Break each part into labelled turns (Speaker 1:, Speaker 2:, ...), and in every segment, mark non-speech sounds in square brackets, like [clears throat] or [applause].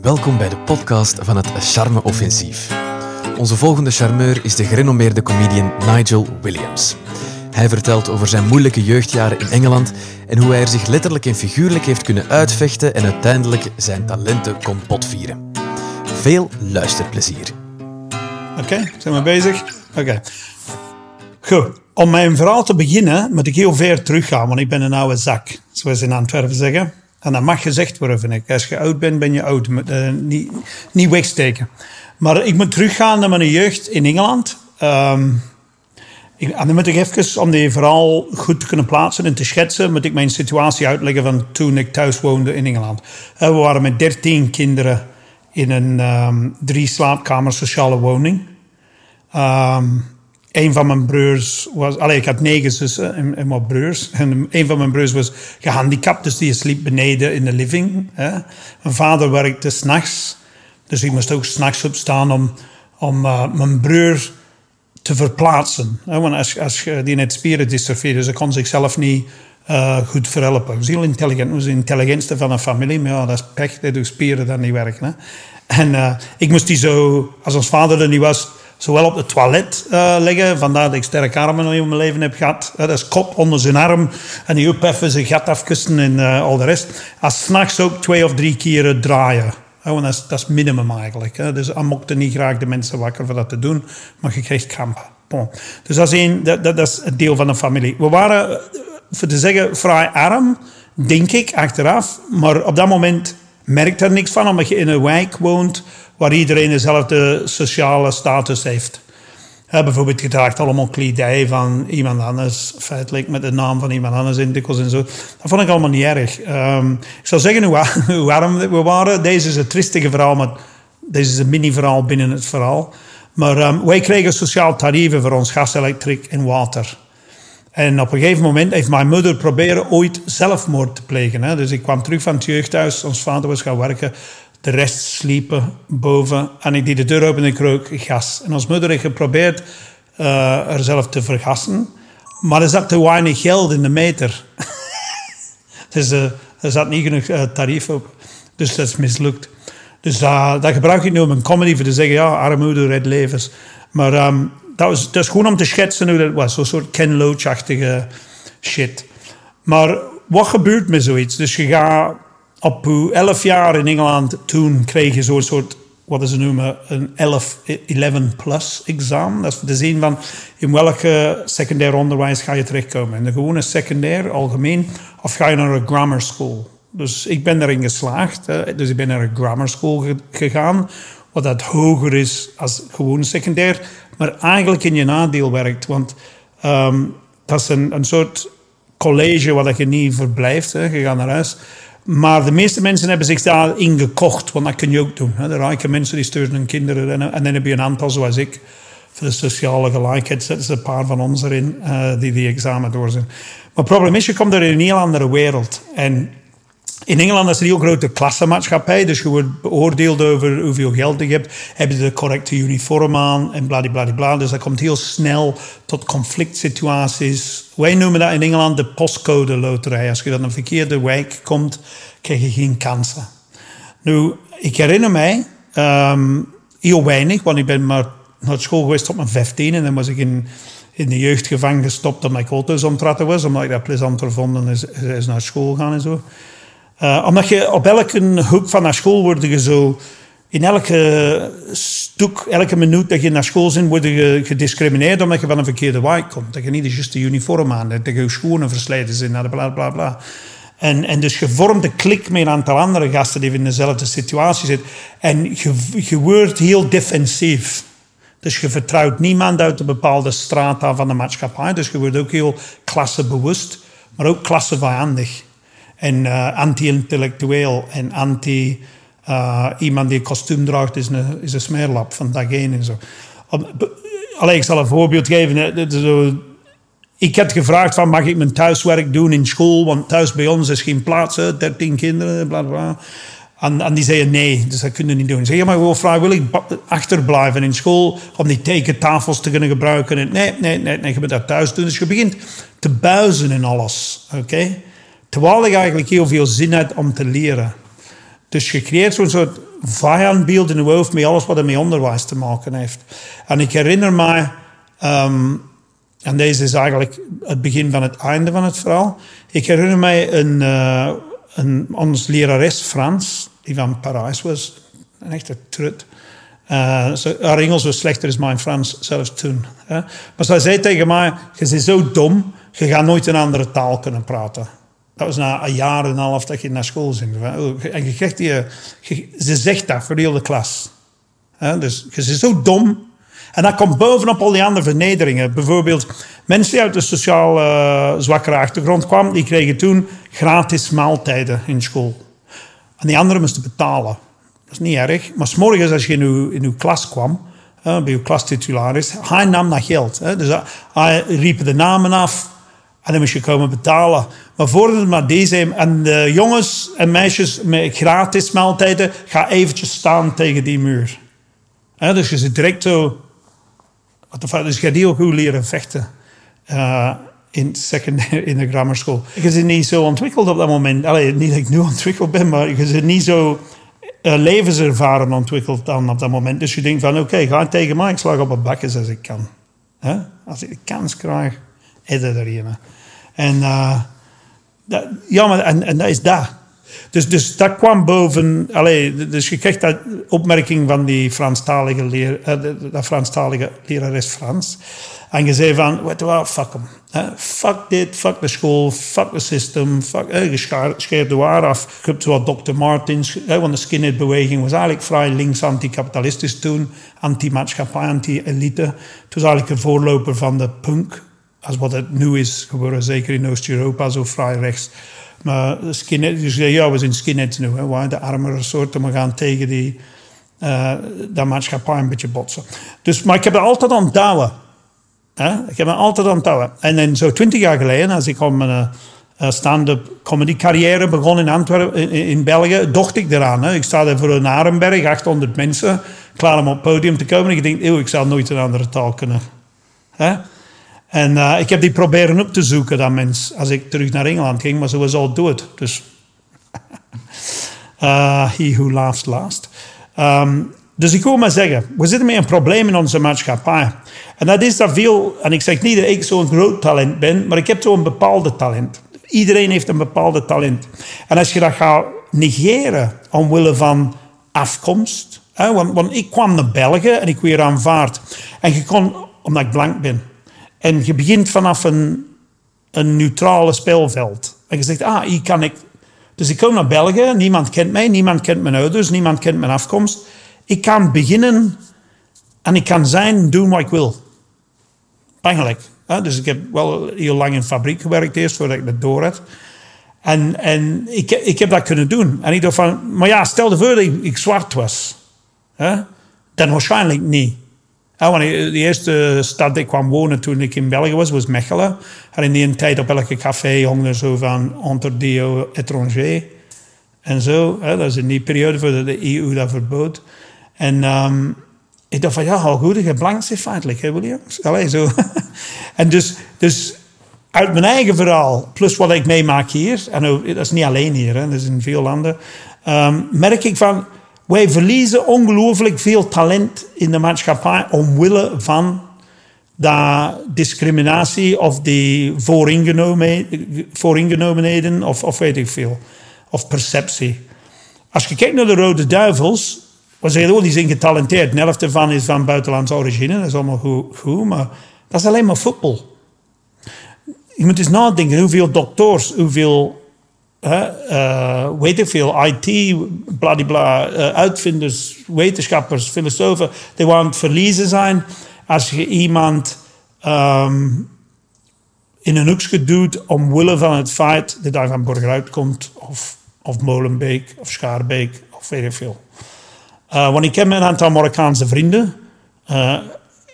Speaker 1: Welkom bij de podcast van het Charme Offensief. Onze volgende charmeur is de gerenommeerde comedian Nigel Williams. Hij vertelt over zijn moeilijke jeugdjaren in Engeland en hoe hij er zich letterlijk en figuurlijk heeft kunnen uitvechten en uiteindelijk zijn talenten kon botvieren. Veel luisterplezier.
Speaker 2: Oké, zijn we bezig? Oké. Goed. Om mijn verhaal te beginnen moet ik heel ver teruggaan, want ik ben een oude zak, zoals ze in Antwerpen zeggen. En dat mag gezegd worden, vind ik. Als je oud bent, ben je oud. Uh, niet, niet wegsteken. Maar ik moet teruggaan naar mijn jeugd in Engeland. Um, ik, en dan moet ik even, om die verhaal goed te kunnen plaatsen en te schetsen, moet ik mijn situatie uitleggen van toen ik thuis woonde in Engeland. Uh, we waren met dertien kinderen in een um, drie slaapkamer sociale woning. Um, een van mijn broers was... Allee, ik had negen zussen en, wat broers. En een van mijn broers was gehandicapt, dus die sliep beneden in de living. Hè. Mijn vader werkte s'nachts. Dus ik moest ook s'nachts opstaan om, om uh, mijn broer te verplaatsen. Want als, als die net spieren dystrofie, dus kon zichzelf niet uh, goed verhelpen. Hij was heel intelligent. Was de intelligentste van een familie. Maar dat is pech. Dat spieren dan niet werken. En uh, ik moest die zo... Als ons vader er niet was zowel op het toilet uh, liggen. Vandaar dat ik sterke armen in mijn leven heb gehad. dat is kop onder zijn arm. En die op even zijn gat afkussen en uh, al de rest. Als s'nachts ook twee of drie keren draaien. want dat is, dat is minimum eigenlijk. Dus hij mocht niet graag de mensen wakker voor dat te doen. Maar je krijgt krampen. Bon. Dus dat is, een, dat, dat, is een deel van de familie. We waren, eh, voor te zeggen, vrij arm. Denk ik, achteraf. Maar op dat moment merkt er niks van. Omdat je in een wijk woont waar iedereen dezelfde sociale status heeft. Bijvoorbeeld, je draagt allemaal kledij van iemand anders, feitelijk met de naam van iemand anders in dikwijls en zo. Dat vond ik allemaal niet erg. Um, ik zou zeggen [laughs] hoe, warm we waren. Deze is het tristige verhaal, maar deze is een mini-verhaal binnen het verhaal. Maar um, wij kregen sociaal tarieven voor ons gas, elektriek en water. En op een gegeven moment heeft mijn moeder proberen ooit zelfmoord te plegen. Hè. Dus ik kwam terug van het jeugdhuis. Ons vader was gaan werken. De rest sliepen boven. En ik deed de deur open en ik rook gas. En ons moeder heeft geprobeerd uh, er zelf te vergassen. Maar er zat te weinig geld in de meter. [laughs] dus uh, er zat niet genoeg uh, tarief op. Dus dat is mislukt. Dus dat gebruik ik nu om een comedy voor te zeggen... Ja, armoede redt levens. Maar um, dat, was, dat is gewoon om te schetsen hoe dat was. Zo'n soort Ken shit. Maar wat gebeurt met zoiets? Dus je gaat op 11 jaar in Engeland, toen kreeg je zo'n soort, wat ze noemen, een 11, 11 plus examen. Dat is te zien van in welke secundair onderwijs ga je terechtkomen. In de gewone secundair, algemeen, of ga je naar een grammar school. Dus ik ben erin geslaagd. Dus ik ben naar een grammar school gegaan, wat dat hoger is als gewoon secundair, maar eigenlijk in je nadeel werkt. Want um, dat is een, een soort college waar je niet verblijft. Hè. Je gaat naar huis. Maar de meeste mensen hebben zich daarin gekocht, want dat kun je ook doen. De rijke mensen die sturen hun kinderen en dan heb je een aantal zoals ik. Voor de sociale gelijkheid zetten ze een paar van ons erin uh, die die examen doorzien. Maar het probleem is, je komt er in een heel andere wereld. En in Engeland is er heel grote klassenmaatschappij, dus je wordt beoordeeld over hoeveel geld je hebt. Heb je de correcte uniform aan en bladibladibla. Dus dat komt heel snel tot conflict situaties. Wij noemen dat in Engeland de postcode loterij. Als je dan een verkeerde wijk komt, krijg je geen kansen. Nu, ik herinner mij, um, heel weinig, want ik ben maar naar school geweest op mijn 15 en dan was ik in, in de jeugdgevangen gestopt omdat ik auto's ontratten was, omdat ik dat plezanter vond dan is, is naar school gaan en zo. Uh, omdat je op elke hoek van naar school word je zo... In elke stuk, elke minuut dat je naar school bent, word je gediscrimineerd omdat je van een verkeerde wijk komt. Dat je niet de juiste uniform aan hebt, dat je schoenen verslijten zijn, bla bla bla. En, en dus je vormt een klik met een aantal andere gasten die in dezelfde situatie zitten. En je, je wordt heel defensief. Dus je vertrouwt niemand uit een bepaalde straat van de maatschappij. Dus je wordt ook heel klassebewust, maar ook klassevijandig. En uh, anti-intellectueel en anti... Uh, iemand die een kostuum draagt is een, is een smeerlap van dag één en zo. Allee, ik zal een voorbeeld geven. Ik had gevraagd van mag ik mijn thuiswerk doen in school, want thuis bij ons is geen plaats, 13 kinderen, bla bla. En, en, die zeiden nee, dus dat kunnen niet doen. Ik zei, ja, maar wil vrijwillig achterblijven in school om die tekentafels te kunnen gebruiken. En nee, nee, nee, nee, je moet dat thuis doen. Dus je begint te buizen in alles, oké? Terwijl ik eigenlijk heel veel zin had om te leren. Dus je creëert zo'n soort vijandbeeld in uw hoofd met alles wat er met onderwijs te maken heeft. En ik herinner mij, ehm, en deze is eigenlijk het begin van het einde van het verhaal. Ik herinner mij een, uh, een ons lerares Frans, die van Parijs was, een echte trut. Uh, haar Engels was slechter dan mijn Frans, zelfs toen. Maar zij zei tegen mij, je bent zo dom, je gaat nooit een andere taal kunnen praten. Dat was na een jaar en een half dat je naar school ging. En je krijgt die, ze zegt dat voor de hele klas. Dus je bent zo dom. En dat komt bovenop al die andere vernederingen. Bijvoorbeeld mensen die uit de sociaal uh, zwakkere achtergrond kwamen, die kregen toen gratis maaltijden in school. En die anderen moesten betalen. Dat is niet erg. Maar s'morgens als je in uw, in uw klas kwam, bij uw klastitularis, hij nam dat geld. Dus hij riep de namen af en dan moest je komen betalen. Maar voordat het maar deze en de jongens en meisjes met gratis maaltijden, ga eventjes staan tegen die muur. Dus je zit direct zo. Dus je gaat heel goed leren vechten. Uh, in, secundair, [laughs] in de grammar school. Je zit niet zo ontwikkeld op dat moment. Allee, niet dat ik nu [laughs] ontwikkeld ben, maar je zit niet zo uh, levenservaren ontwikkeld dan op dat moment. Dus je denkt van, oké, ga tegen mij, ik slag op een bakjes als ik kan. Als ik de kans krijg, is er erin. En, uh, dat, ja, maar, en, en dat is dat. Dus, dus dat kwam boven. Allee, dus je krijgt dat opmerking van die Franstalige, leer, uh, dat Franstalige lerares Frans. En je zei van, fuck hem. Fuck dit, fuck de school, fuck the system. Fuck, uh, je scheert de waar af. Je hebt zoals Dr. Martins, uh, want de skinhead-beweging was eigenlijk vrij links anticapitalistisch toen. Anti-maatschappij, anti-elite. Het was eigenlijk een voorloper van de punk als wat het nu is geworden, zeker in Oost-Europa, zo vrij rechts. Maar skinhead, dus ja, we zijn skinheads nu, hè, de armere soorten, we gaan tegen die, uh, dat maatschappij een beetje botsen. Dus, maar ik heb het altijd onthouden. Hè? Ik heb het altijd onthouden. En dan zo twintig jaar geleden, als ik op mijn uh, stand-up comedy carrière begon in Antwerpen, in, België, dacht ik eraan. Hè? Ik sta daar voor een Arenberg, 800 mensen, klaar om op het podium te komen. En ik denk, ik zal nooit een andere taal kunnen. Hè? En uh, ik heb die proberen op te zoeken, dat mens, als ik terug naar Engeland ging, maar al dood. Dus uh, [laughs] he who laughs last. Um, dus ik wil maar zeggen, we zitten met een probleem in onze maatschappij. En dat is dat veel, en ik zeg niet dat ik zo'n groot talent ben, maar ik heb zo'n bepaalde talent. Iedereen heeft een bepaalde talent. En als je dat gaat negeren omwille van afkomst, want, want ik kwam naar België en ik weer aanvaard. En je kon, omdat ik blank ben, en je begint vanaf een, een neutrale speelveld. En je zegt, ah, hier kan ik... Dus ik kom naar België, niemand kent mij, niemand kent mijn ouders, niemand kent mijn afkomst. Ik kan beginnen en ik kan zijn, doen wat ik wil. Eigenlijk. Dus ik heb wel heel lang in fabriek gewerkt eerst, voordat ik dat door had. En, en ik, ik heb dat kunnen doen. En ik dacht van, maar ja, stel je voor dat ik, zwart was. Dan waarschijnlijk niet. Ja, want de eerste stad die ik kwam wonen toen ik in België was, was Mechelen. En in die tijd op elke café hong er zo van entre dio étranger en zo. Dat is in die periode voor de EU dat verbood. En um, ik dacht van, ja, hoe goed, je blank is feitelijk, hè Williams? Allee, zo. [laughs] en dus, dus uit mijn eigen verhaal, plus wat ik meemaak hier, en dat is niet alleen hier, hè, dat is in veel landen, um, merk ik van wij verliezen ongelooflijk veel talent in de maatschappij omwille van de discriminatie of die vooringenomenheden of, of weet ik veel. Of perceptie. Als je kijkt naar de Rode Duivels, we zeggen, oh, die zijn getalenteerd. De helft ervan is van buitenlandse origine, dat is allemaal goed, maar dat is alleen maar voetbal. Je moet eens nadenken hoeveel dokters, hoeveel uh, weet ik veel, IT, bladibla, uh, uitvinders, wetenschappers, filosofen, die waren het verliezen zijn als je iemand um, in een hoekje doet omwille van het feit dat hij van Borgeruit komt, of, of Molenbeek, of Schaarbeek, of weet ik veel. Uh, want ik heb een aantal Marokkaanse vrienden.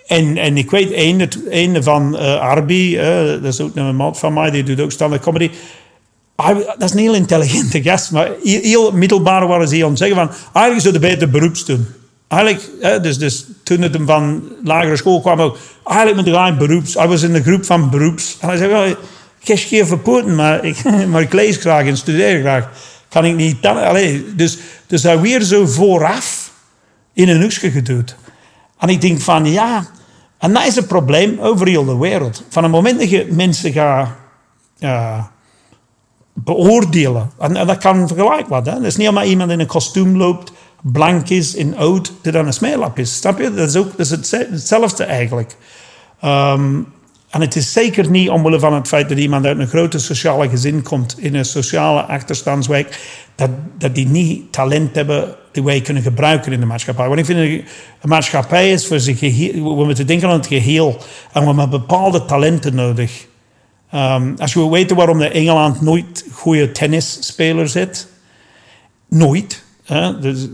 Speaker 2: En, en ik weet, een, een van Arbi, dat is ook een maat van mij, die doet ook stand-up comedy dat is een heel intelligente gast, maar heel middelbaar waren ze aan het zeggen van, eigenlijk zou je beter beroeps doen. Eigenlijk, dus, dus toen het hem van lagere school kwam, ook, eigenlijk moet hij beroeps. Hij was in de groep van beroeps. En hij zei, wel, ik geen verpoten, maar ik, [laughs] maar ik lees graag en studeer graag. Kan ik niet... Allee, dus, dus daar weer zo vooraf in een hoekje geduwd. En ik denk van, ja... En dat is het probleem over heel de wereld. Van het moment dat je mensen gaat... beoordelen. En, dat kan vergelijk wat. Hè? Dat is niet allemaal iemand in een kostuum loopt, blank is, in oud, die dan een smeerlap is. Snap je? Dat is, ook, hetzelfde eigenlijk. Ehm, en het is zeker niet omwille van het feit dat iemand uit een grote sociale gezin komt, in een sociale achterstandswijk, dat, dat die niet talent hebben die wij kunnen gebruiken in de maatschappij. Want ik vind, een maatschappij is voor zich geheel, we moeten denken aan het geheel. En we hebben bepaalde talenten nodig. Ehm, als je wil weten waarom de Engeland nooit goede tennisspelers heeft, nooit. Hè? Dus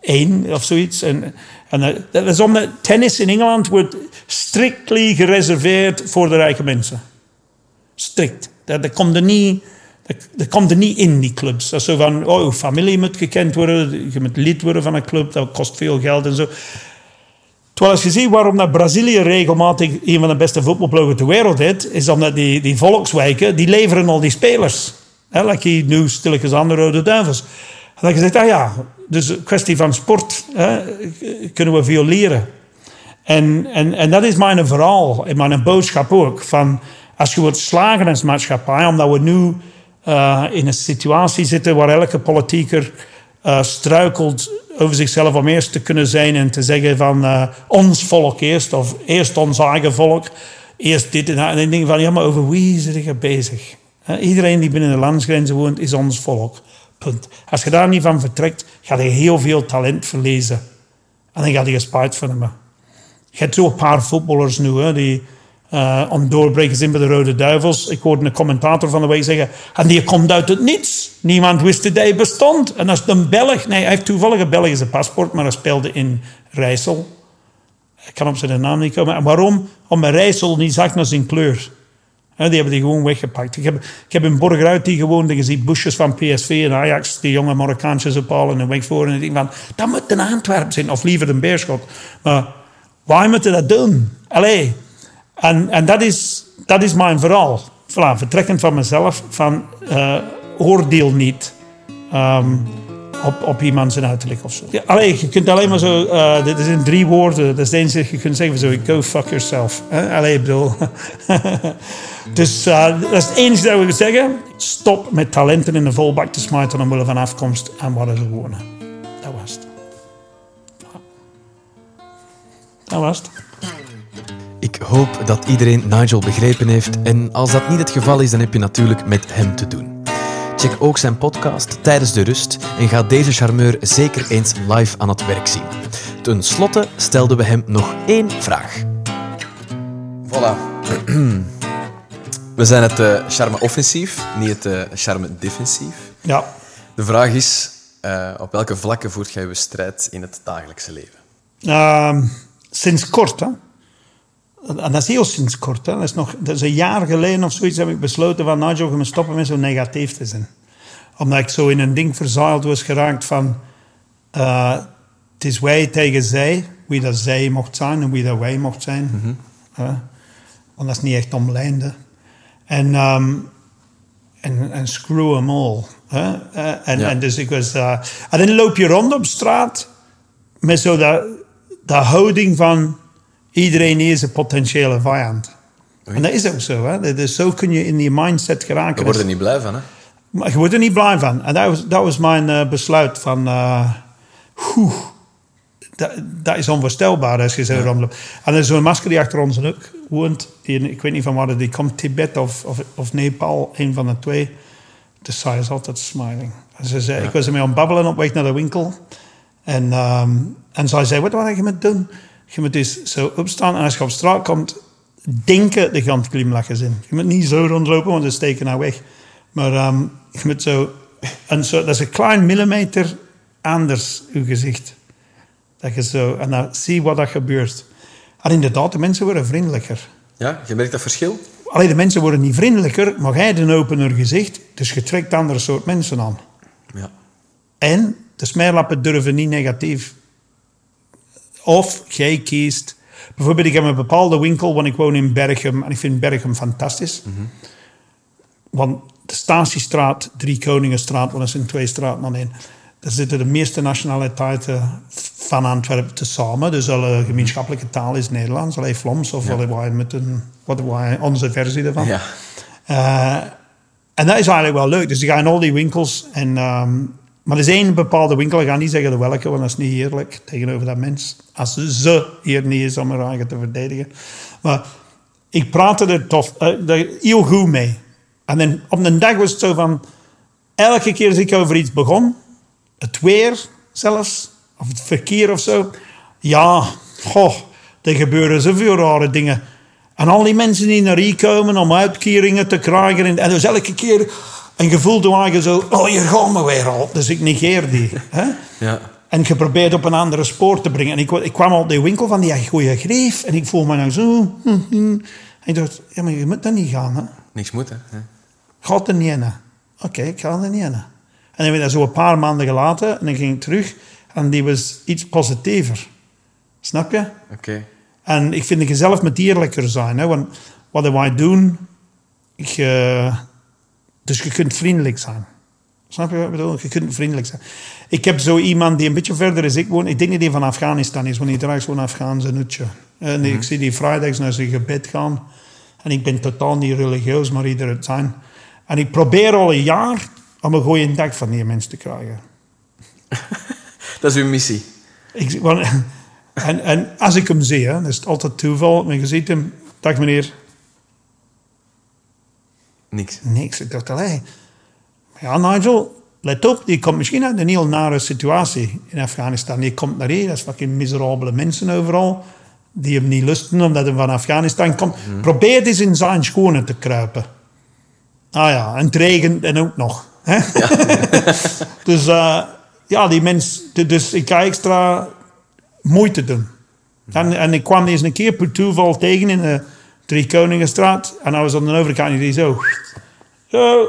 Speaker 2: één of zoiets. En, en eh, dat is omdat tennis in Engeland wordt strictly gereserveerd voor de rijke mensen. Strikt. Dat, dat, komt er niet, dat, dat komt er niet in, die clubs. Dat is zo van, oh, je familie moet gekend worden, je moet lid worden van een club, dat kost veel geld en zo. Terwijl als je ziet waarom dat Brazilië regelmatig een van de beste voetbalploegen ter wereld heeft, is omdat die, die volkswijken, die leveren al die spelers. Hè, like nu stilletjes aan de Rode Duivels. En heb je zegt, ah ja, dus een kwestie van sport kunnen we veel leren. En, en, en dat is mijn verhaal en mijn boodschap ook. Van als je wilt slagen als maatschappij, omdat we nu eh, in een situatie zitten waar elke politieker eh, struikelt over zichzelf om eerst te kunnen zijn en te zeggen van eh, ons volk eerst, of eerst ons eigen volk, eerst dit en dat. En dan denk ik van, ja, maar over wie zit je bezig? Iedereen die binnen de landsgrenzen woont, is ons volk. Punt. Als je daar niet van vertrekt, ga je heel veel talent verliezen. En dan ga je spijt van hebben. Je hebt zo een paar voetballers nu die eh om doorbreken zijn bij de Rode Duivels. Ik hoorde een commentator van de week zeggen... En die komt uit het niets. Niemand wist dat hij bestond. En als een Belg... Nee, hij heeft toevallig een Belgische paspoort, maar hij speelde in Rijssel. Ik kan op zijn naam niet komen. En waarom? Omdat Rijssel niet zag naar zijn kleur. Die hebben die gewoon weggepakt. Ik heb, ik heb in Borgeruit die en Je ziet busjes van PSV en Ajax, die jonge Marokkaantjes ophalen en wegvoeren. En ik denk van, dat moet een Antwerp zijn. Of liever een Beerschot. Maar wij moeten dat doen. Allee. En, en dat, is, dat is mijn verhaal. Voilà, vertrekkend van mezelf, van eh, oordeel niet ehm, op, op iemand zijn uiterlijk of zo. Ja, allee, je kunt alleen maar zo, eh, dit in drie woorden, dat is het enige je kunt zeggen, zo, go fuck yourself. Hè? Allee, bedoel. [laughs] dus eh, dat is het enige dat we zeggen. Stop met talenten in de volbak te smijten omwille van afkomst en wat ze wonen. Dat was het. Dat was het.
Speaker 1: Ik hoop dat iedereen Nigel begrepen heeft en als dat niet het geval is, dan heb je natuurlijk met hem te doen. Check ook zijn podcast tijdens de rust en ga deze charmeur zeker eens live aan het werk zien. Ten slotte stelden we hem nog één vraag.
Speaker 3: Voilà. [clears throat] We zijn het eh, charme offensief, niet het eh, charme defensief.
Speaker 2: Ja.
Speaker 3: De vraag is, eh, op welke vlakken voert jij je strijd in het dagelijkse leven?
Speaker 2: Ehm, sinds kort, hè. En dat is heel sinds kort. Hè. Dat, is nog, dat is een jaar geleden of zoiets heb ik besloten van Nigel, je moet stoppen met zo negatief te zijn. Omdat ik zo in een ding verzeild was geraakt van... eh, het is wij tegen zij, wie dat zij mocht zijn en wie dat wij mocht zijn. Hè. Want dat is niet echt omlijnd. hè. En, ehm, en, en screw them all. Hè. Eh, en,
Speaker 3: Ja.
Speaker 2: en dus ik was... eh, en dan loop je rond op straat met zo dat, dat houding van iedereen is een potentiële vijand. En dat is ook zo. Hè? Dus zo kun je in die mindset geraken.
Speaker 3: Je wordt er niet blij van, hè?
Speaker 2: Maar je wordt er niet blij van. En dat was, dat was mijn eh, besluit van... oeh, dat, dat is onvoorstelbaar als je zo rondloopt. En er is zo'n masker die achter ons ook woont. Die, ik weet niet van waar die komt. Tibet of, of, of Nepal. Een van de twee. Dus zij is altijd smiling. En ze zei, Ik was ermee aan babbelen op weg naar de winkel. En, ehm, en zij zei, wat wat je moet doen? Je moet dus zo opstaan. En als je op straat komt, denken de gaan glimlachen zijn. Je moet niet zo rondlopen, want ze steken nou weg. Maar ehm, je moet zo, en zo... Dat is een klein millimeter anders, uw gezicht. Dat je zo... En dan zie wat er gebeurt. En inderdaad, de mensen worden vriendelijker.
Speaker 3: Ja, je merkt dat verschil?
Speaker 2: Alleen de mensen worden niet vriendelijker, maar jij een opener gezicht. Dus je trekt andere soort mensen aan.
Speaker 3: Ja.
Speaker 2: En de smeerlappen durven niet negatief. Of jij kiest... Bijvoorbeeld, ik heb een bepaalde winkel, want ik woon in Berchem. En ik vind Berchem fantastisch. Want de Statiestraat, Drie Koningenstraat, want dat zijn twee straten dan één. Daar zitten de meeste nationaliteiten van Antwerpen tezamen. Dus alle gemeenschappelijke taal is Nederlands, alleen Vlaams of ja. wij met een, wat wij, onze versie ervan.
Speaker 3: Ja.
Speaker 2: Uh, en dat is eigenlijk wel leuk. Dus die gaan in al die winkels. En, um, maar er één bepaalde winkel, ik ga niet zeggen de welke, want dat is niet eerlijk tegenover dat mens. Als ze hier niet is om haar eigen te verdedigen. Maar ik praatte er tof, uh, heel goed mee. En dan op een dag was het zo van... Elke keer als ik over iets begon, het weer zelfs, of het verkeer of zo. Ja, goh, er gebeuren zoveel rare dingen. En al die mensen die naar hier komen om uitkeringen te krijgen. En, en dus elke keer een gevoel te maken zo... Oh, hier gaan we weer al. Dus ik negeer die. Hè?
Speaker 3: Ja.
Speaker 2: En geprobeerd op een andere spoor te brengen. En ik, ik kwam op de winkel van die goede greef. En ik voel me nou zo... En ik dacht, ja, maar je moet dat niet gaan, hè.
Speaker 3: Niks moeten, hè?
Speaker 2: Gaat er niet in. Oké, ik ga er niet in. En dan ik dat zo een paar maanden gelaten. En dan ging ik terug. En die was iets positiever. Snap je?
Speaker 3: Oké.
Speaker 2: En ik vind dat je zelf met eerlijker zijn. Hè? Want wat wij doen... Ik, uh, dus je kunt vriendelijk zijn. Snap je wat ik bedoel? Je kunt vriendelijk zijn. Ik heb zo iemand die een beetje verder is ik woon. Ik denk dat die van Afghanistan is, want die draagt zo'n Afghaanse nutje. En mm -hmm. ik zie die vrijdags naar zijn gebed gaan. En ik ben totaal niet religieus, maar ieder het zijn. En ik probeer al een jaar om een goede dag van die mensen te krijgen. [laughs]
Speaker 3: dat is uw missie.
Speaker 2: Ik, want, [laughs] en, en als ik hem zie, hè, dat is het altijd toeval. Maar je ziet hem, dag meneer.
Speaker 3: Niks.
Speaker 2: Niks. Ik dacht, allee. Ja, Nigel, let op. Die komt misschien uit een heel nare situatie in Afghanistan. Die komt naar hier, dat is fucking miserabele mensen overal. Die hem niet lusten omdat hij van Afghanistan komt. Hmm. Probeer eens in zijn schoenen te kruipen. Ah ja, en het regent en ook nog. Hè? Ja. [laughs] dus uh, ja, die mens... Dus ik ga extra moeite doen. En, en ik kwam eens een keer per toeval tegen in de Drie Koningenstraat. En hij was aan de overkant en die zo... zo.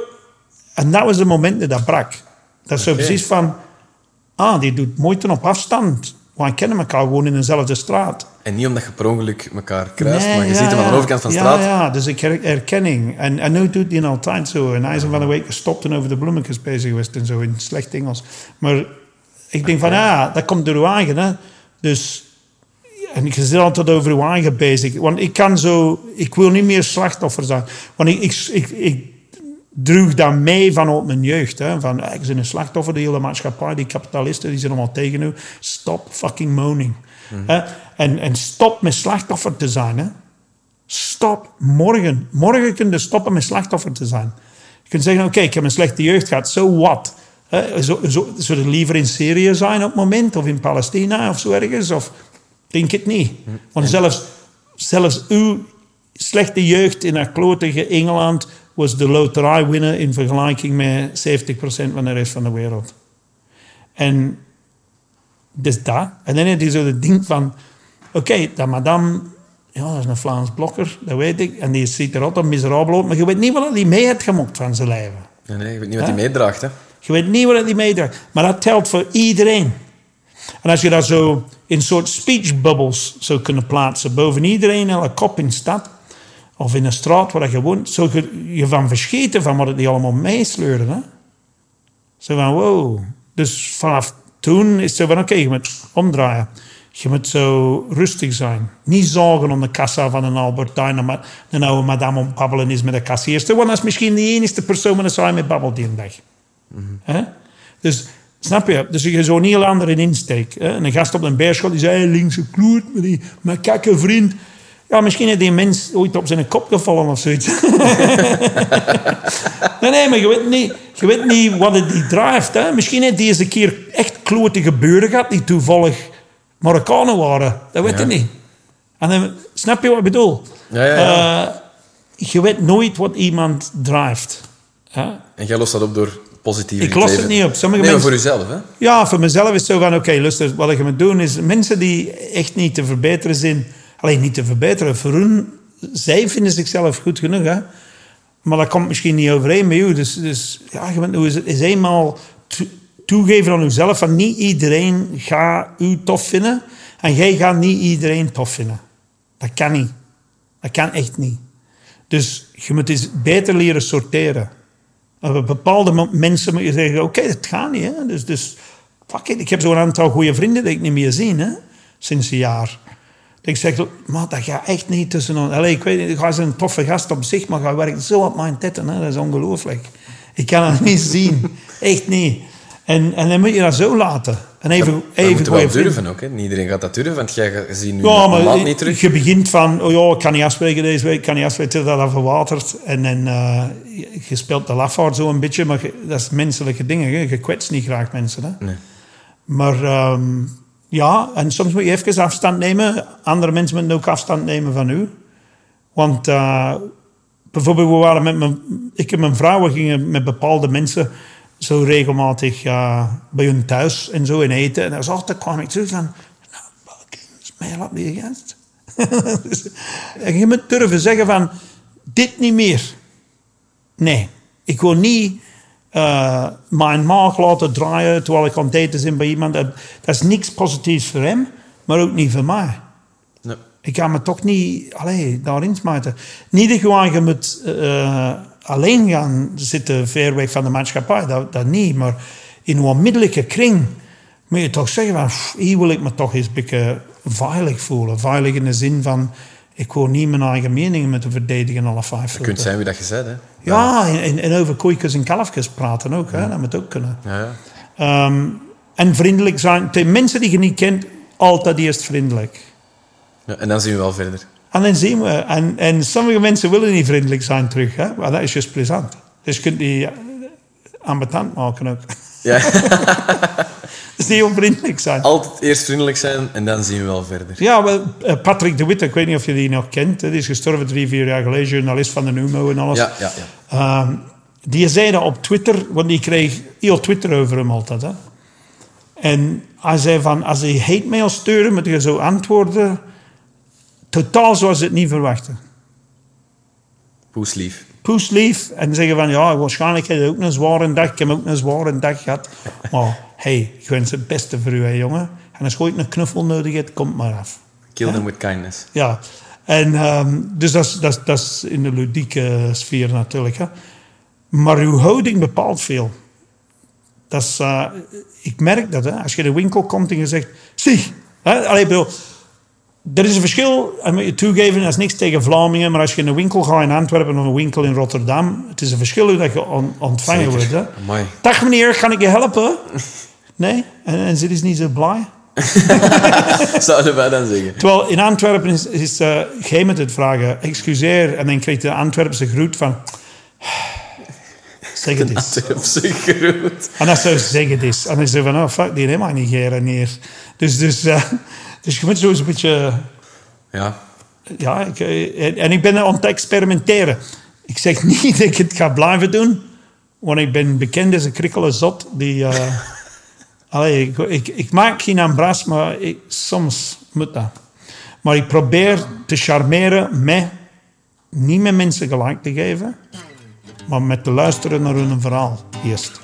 Speaker 2: En dat was het moment dat dat brak. Dat is zo okay. precies van... Ah, die doet moeite op afstand. We kennen elkaar gewoon in dezelfde straat.
Speaker 3: En niet omdat je per ongeluk elkaar kruist, nee, maar je ja, ziet hem aan de overkant van de straat.
Speaker 2: Ja, dus ik her herkenning. En, en nu doet hij altijd zo. En hij is van de week gestopt en over de bloemetjes bezig geweest en zo in slecht Engels. Maar ik denk van, ja, dat komt door uw eigen. Hè. Dus, en ik zit altijd over uw eigen bezig. Want ik kan zo, ik wil niet meer slachtoffer zijn. Want ik, ik, ik, ik droeg dat mee vanuit mijn jeugd. Hè. Van, ik ben een slachtoffer, de hele maatschappij, die kapitalisten, die zijn allemaal tegen u. Stop fucking moaning. Mm -hmm. en, en stop met slachtoffer te zijn. Hè. Stop morgen. Morgen kun je stoppen met slachtoffer te zijn. Je kunt zeggen, oké, okay, ik heb een slechte jeugd gehad, so what? Zullen zo, zo liever in Syrië zijn op het moment, of in Palestina of zo ergens? Of denk het niet. Want zelfs, zelfs uw slechte jeugd in dat klotige Engeland was de loterijwinner in vergelijking met 70% van de rest van de wereld. En dus dat. En dan heb je zo het ding van... Oké, okay, dat madame... Ja, dat is een Vlaams blokker, dat weet ik. En die ziet er altijd miserabel uit. Maar je weet niet wat hij mee heeft gemokt van zijn leven.
Speaker 3: Nee, nee, je weet niet wat hij meedraagt, hè.
Speaker 2: Je weet niet wat hij meedraagt. Maar dat telt voor iedereen. En als je dat zo in soort speech bubbles zou kunnen plaatsen... boven iedereen, elke kop in de stad... of in een straat waar je woont... zou je je van verscheten van wat die allemaal meesleuren. Hè? Zo van, wow. Dus vanaf toen is het zo van, oké, okay, je moet omdraaien. Je moet zo rustig zijn. Niet zorgen om de kassa van een Albertijn... maar een oude madame om babbelen is met de kassierste. Want dat is misschien de enige persoon met een mee babbelt die een dag. Mm -hmm. Dus, snap je? Dus je zo'n heel andere insteek. Hè? En een gast op een beerschot die zei... linkse kloert, met die makakke vriend... Ja, misschien heeft die mens ooit op zijn kop gevallen of zoiets. [laughs] nee, nee, maar je weet niet, je weet niet wat het die drijft. Hè? Misschien heeft die eens een keer echt klote gebeuren gehad... die toevallig Marokkanen waren. Dat weet ja. je niet. En dan, snap je wat ik bedoel?
Speaker 3: Ja, ja, ja.
Speaker 2: Uh, je weet nooit wat iemand drijft. Hè?
Speaker 3: En jij lost dat op door positief
Speaker 2: Ik los het niet op. Sommige
Speaker 3: nee,
Speaker 2: mensen,
Speaker 3: voor jezelf, hè?
Speaker 2: Ja, voor mezelf is het zo van... Oké, okay, luister, wat je moet doen is... Mensen die echt niet te verbeteren zijn... Alleen niet te verbeteren. Voor hun... Zij vinden zichzelf goed genoeg, hè? Maar dat komt misschien niet overeen met jou. Dus, dus ja, je moet is, is eenmaal toegeven aan jezelf... van niet iedereen gaat u tof vinden... en jij gaat niet iedereen tof vinden. Dat kan niet. Dat kan echt niet. Dus je moet eens beter leren sorteren. Bij bepaalde mensen moet je zeggen, oké, dat gaat niet. Dus, dus fuck it. Ik heb zo'n aantal goede vrienden die ik niet meer zie, hè? sinds een jaar. Ik zeg, maar dat gaat echt niet tussen ons. Ik weet niet, hij is een toffe gast op zich, maar hij werkt zo op mijn tetten. Hè? Dat is ongelooflijk. Ik kan het niet zien. Echt niet. En, en dan moet je dat zo laten. En even, even
Speaker 3: moeten wel
Speaker 2: goede vrienden.
Speaker 3: durven ook. Hè. Iedereen gaat dat durven, want jij ziet nu
Speaker 2: Ja, maar
Speaker 3: niet terug.
Speaker 2: je begint van, oh ja, ik kan niet afspreken deze week, ik kan niet afspreken tot dat verwatert. En dan, eh, je- speelt de lafaard zo een beetje, maar je- dat is menselijke dingen. Hè. Je kwetst niet graag mensen. Hè.
Speaker 3: Nee.
Speaker 2: Maar ehm, ja, en soms moet je even afstand nemen. Andere mensen moeten ook afstand nemen van u. Want eh, bijvoorbeeld, we waren met mijn, ik en mijn vrouw we gingen met bepaalde mensen zo regelmatig eh, bij hun thuis en zo in eten. En dan was altijd kwam ik terug van, nou, op die gast. Dus, en je moet durven zeggen van, dit niet meer. Nee, ik wil niet eh, mijn maag laten draaien terwijl ik aan het eten ben bij iemand. Dat, dat is niks positiefs voor hem, maar ook niet voor mij.
Speaker 3: Nee.
Speaker 2: Ik ga me toch niet allee, daarin smijten. Niet dat gewoon je moet eh, alleen gaan zitten ver weg van de maatschappij, dat, dat niet. Maar in een onmiddellijke kring moet je toch zeggen van, "Pff, hier wil ik me toch eens een beetje veilig voelen. Veilig in de zin van, ik wil niet mijn eigen meningen moeten verdedigen alle vijf
Speaker 3: Je kunt zijn wie dat je bent. Hè.
Speaker 2: Ja, en, en over koeikens en kalfjes praten ook. Hè? Dat moet ook kunnen.
Speaker 3: Ja, ja.
Speaker 2: Ehm, en vriendelijk zijn. Tegen mensen die je niet kent, altijd eerst vriendelijk.
Speaker 3: En dan zien we wel verder.
Speaker 2: En dan zien we. En, en sommige mensen willen niet vriendelijk zijn terug. Hè? Maar dat is juist plezant. Dus je kunt die eh, ambetant maken ook.
Speaker 3: Ja, [laughs]
Speaker 2: Dus die onvriendelijk zijn.
Speaker 3: altijd eerst vriendelijk zijn en dan zien we wel verder.
Speaker 2: Ja, wel, eh, Patrick de Witte, ik weet niet of je die nog kent. Die is gestorven drie, vier jaar geleden. Journalist van de Numo en alles.
Speaker 3: Ja, ja, ja.
Speaker 2: Ehm, die zei dat op Twitter, want die kreeg heel Twitter over hem altijd. Hè? En hij zei van, als hij hate mail stuurde, moet je zo antwoorden. Totaal zoals ze het niet verwachten.
Speaker 3: Poeslief.
Speaker 2: Poeslief. En zeggen van, ja, waarschijnlijk heb je ook een zware dag. Ik heb ook een zware dag gehad. Maar, hey, ik wens het beste voor u, hè, jongen. En als je ooit een knuffel nodig hebt, komt maar af.
Speaker 3: Kill them with kindness.
Speaker 2: Ja, en ehm, dus dat is, in de ludieke sfeer natuurlijk. Hè. Maar uw houding bepaalt veel. Dat is, eh, ik merk dat, hè. als je de winkel komt en je zegt... Zie, hè, allee, bedoel, er is een verschil, en moet je toegeven, dat is niks tegen Vlamingen, maar als je in een winkel gaat in Antwerpen of een winkel in Rotterdam, het is een verschil hoe dat je on- ontvangen
Speaker 3: Zeker.
Speaker 2: wordt. Hè.
Speaker 3: Amai.
Speaker 2: Dag meneer, kan ik je helpen? Nee? En, en ze is niet zo blij? [laughs]
Speaker 3: Zouden wij dan zeggen.
Speaker 2: Terwijl in Antwerpen is, is uh, jij moet het vragen, excuseer, en dan krijgt de Antwerpse groet van... Zeg het eens.
Speaker 3: Antwerpse groet.
Speaker 2: En dat zou zeg het eens. En dan zeg je van, oh fuck, die helemaal niet geren neer. Dus, dus, uh, dus je moet zo eens een beetje...
Speaker 3: Ja.
Speaker 2: Ja, ik, en, en ik ben aan het experimenteren. Ik zeg [laughs] niet dat ik het ga blijven doen, want ik ben bekend als een krikkele zot die... Uh, [laughs] allee, ik, ik, ik, maak geen ambras, maar ik, soms moet dat. Maar ik probeer te charmeren met... Niet met mensen gelijk te geven, maar met te luisteren naar hun verhaal eerst.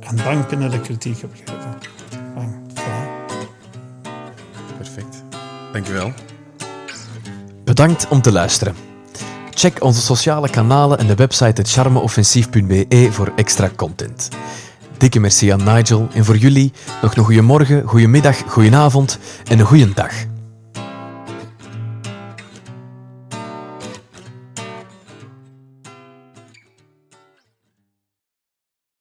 Speaker 2: En dan kunnen de kritiek op geven.
Speaker 3: Dankjewel.
Speaker 1: Bedankt om te luisteren. Check onze sociale kanalen en de website charmeoffensief.be voor extra content. Dikke merci aan Nigel en voor jullie nog een goede morgen, goede middag, goede avond en een goede dag.